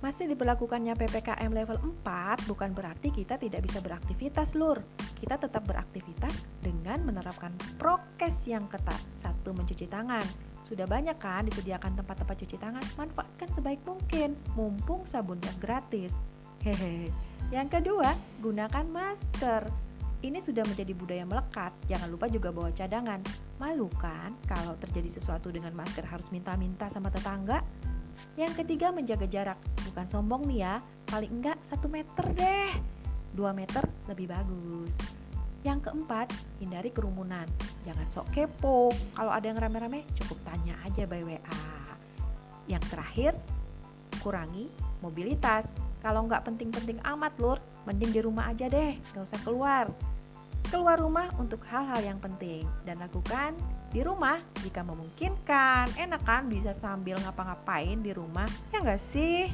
Meski diberlakukannya PPKM level 4, bukan berarti kita tidak bisa beraktivitas, Lur. Kita tetap beraktivitas dengan menerapkan prokes yang ketat. Satu, mencuci tangan. Sudah banyak kan disediakan tempat-tempat cuci tangan? Manfaatkan sebaik mungkin, mumpung sabunnya gratis. Hehe. Yang kedua, gunakan masker. Ini sudah menjadi budaya melekat. Jangan lupa juga bawa cadangan. Malu kan kalau terjadi sesuatu dengan masker harus minta-minta sama tetangga? Yang ketiga menjaga jarak. Bukan sombong nih ya, paling enggak satu meter deh. 2 meter lebih bagus. Yang keempat, hindari kerumunan. Jangan sok kepo. Kalau ada yang rame-rame, cukup tanya aja by WA. Yang terakhir, kurangi mobilitas. Kalau nggak penting-penting amat lur, mending di rumah aja deh, nggak usah keluar. Keluar rumah untuk hal-hal yang penting dan lakukan di rumah jika memungkinkan. Enak kan bisa sambil ngapa-ngapain di rumah, ya nggak sih?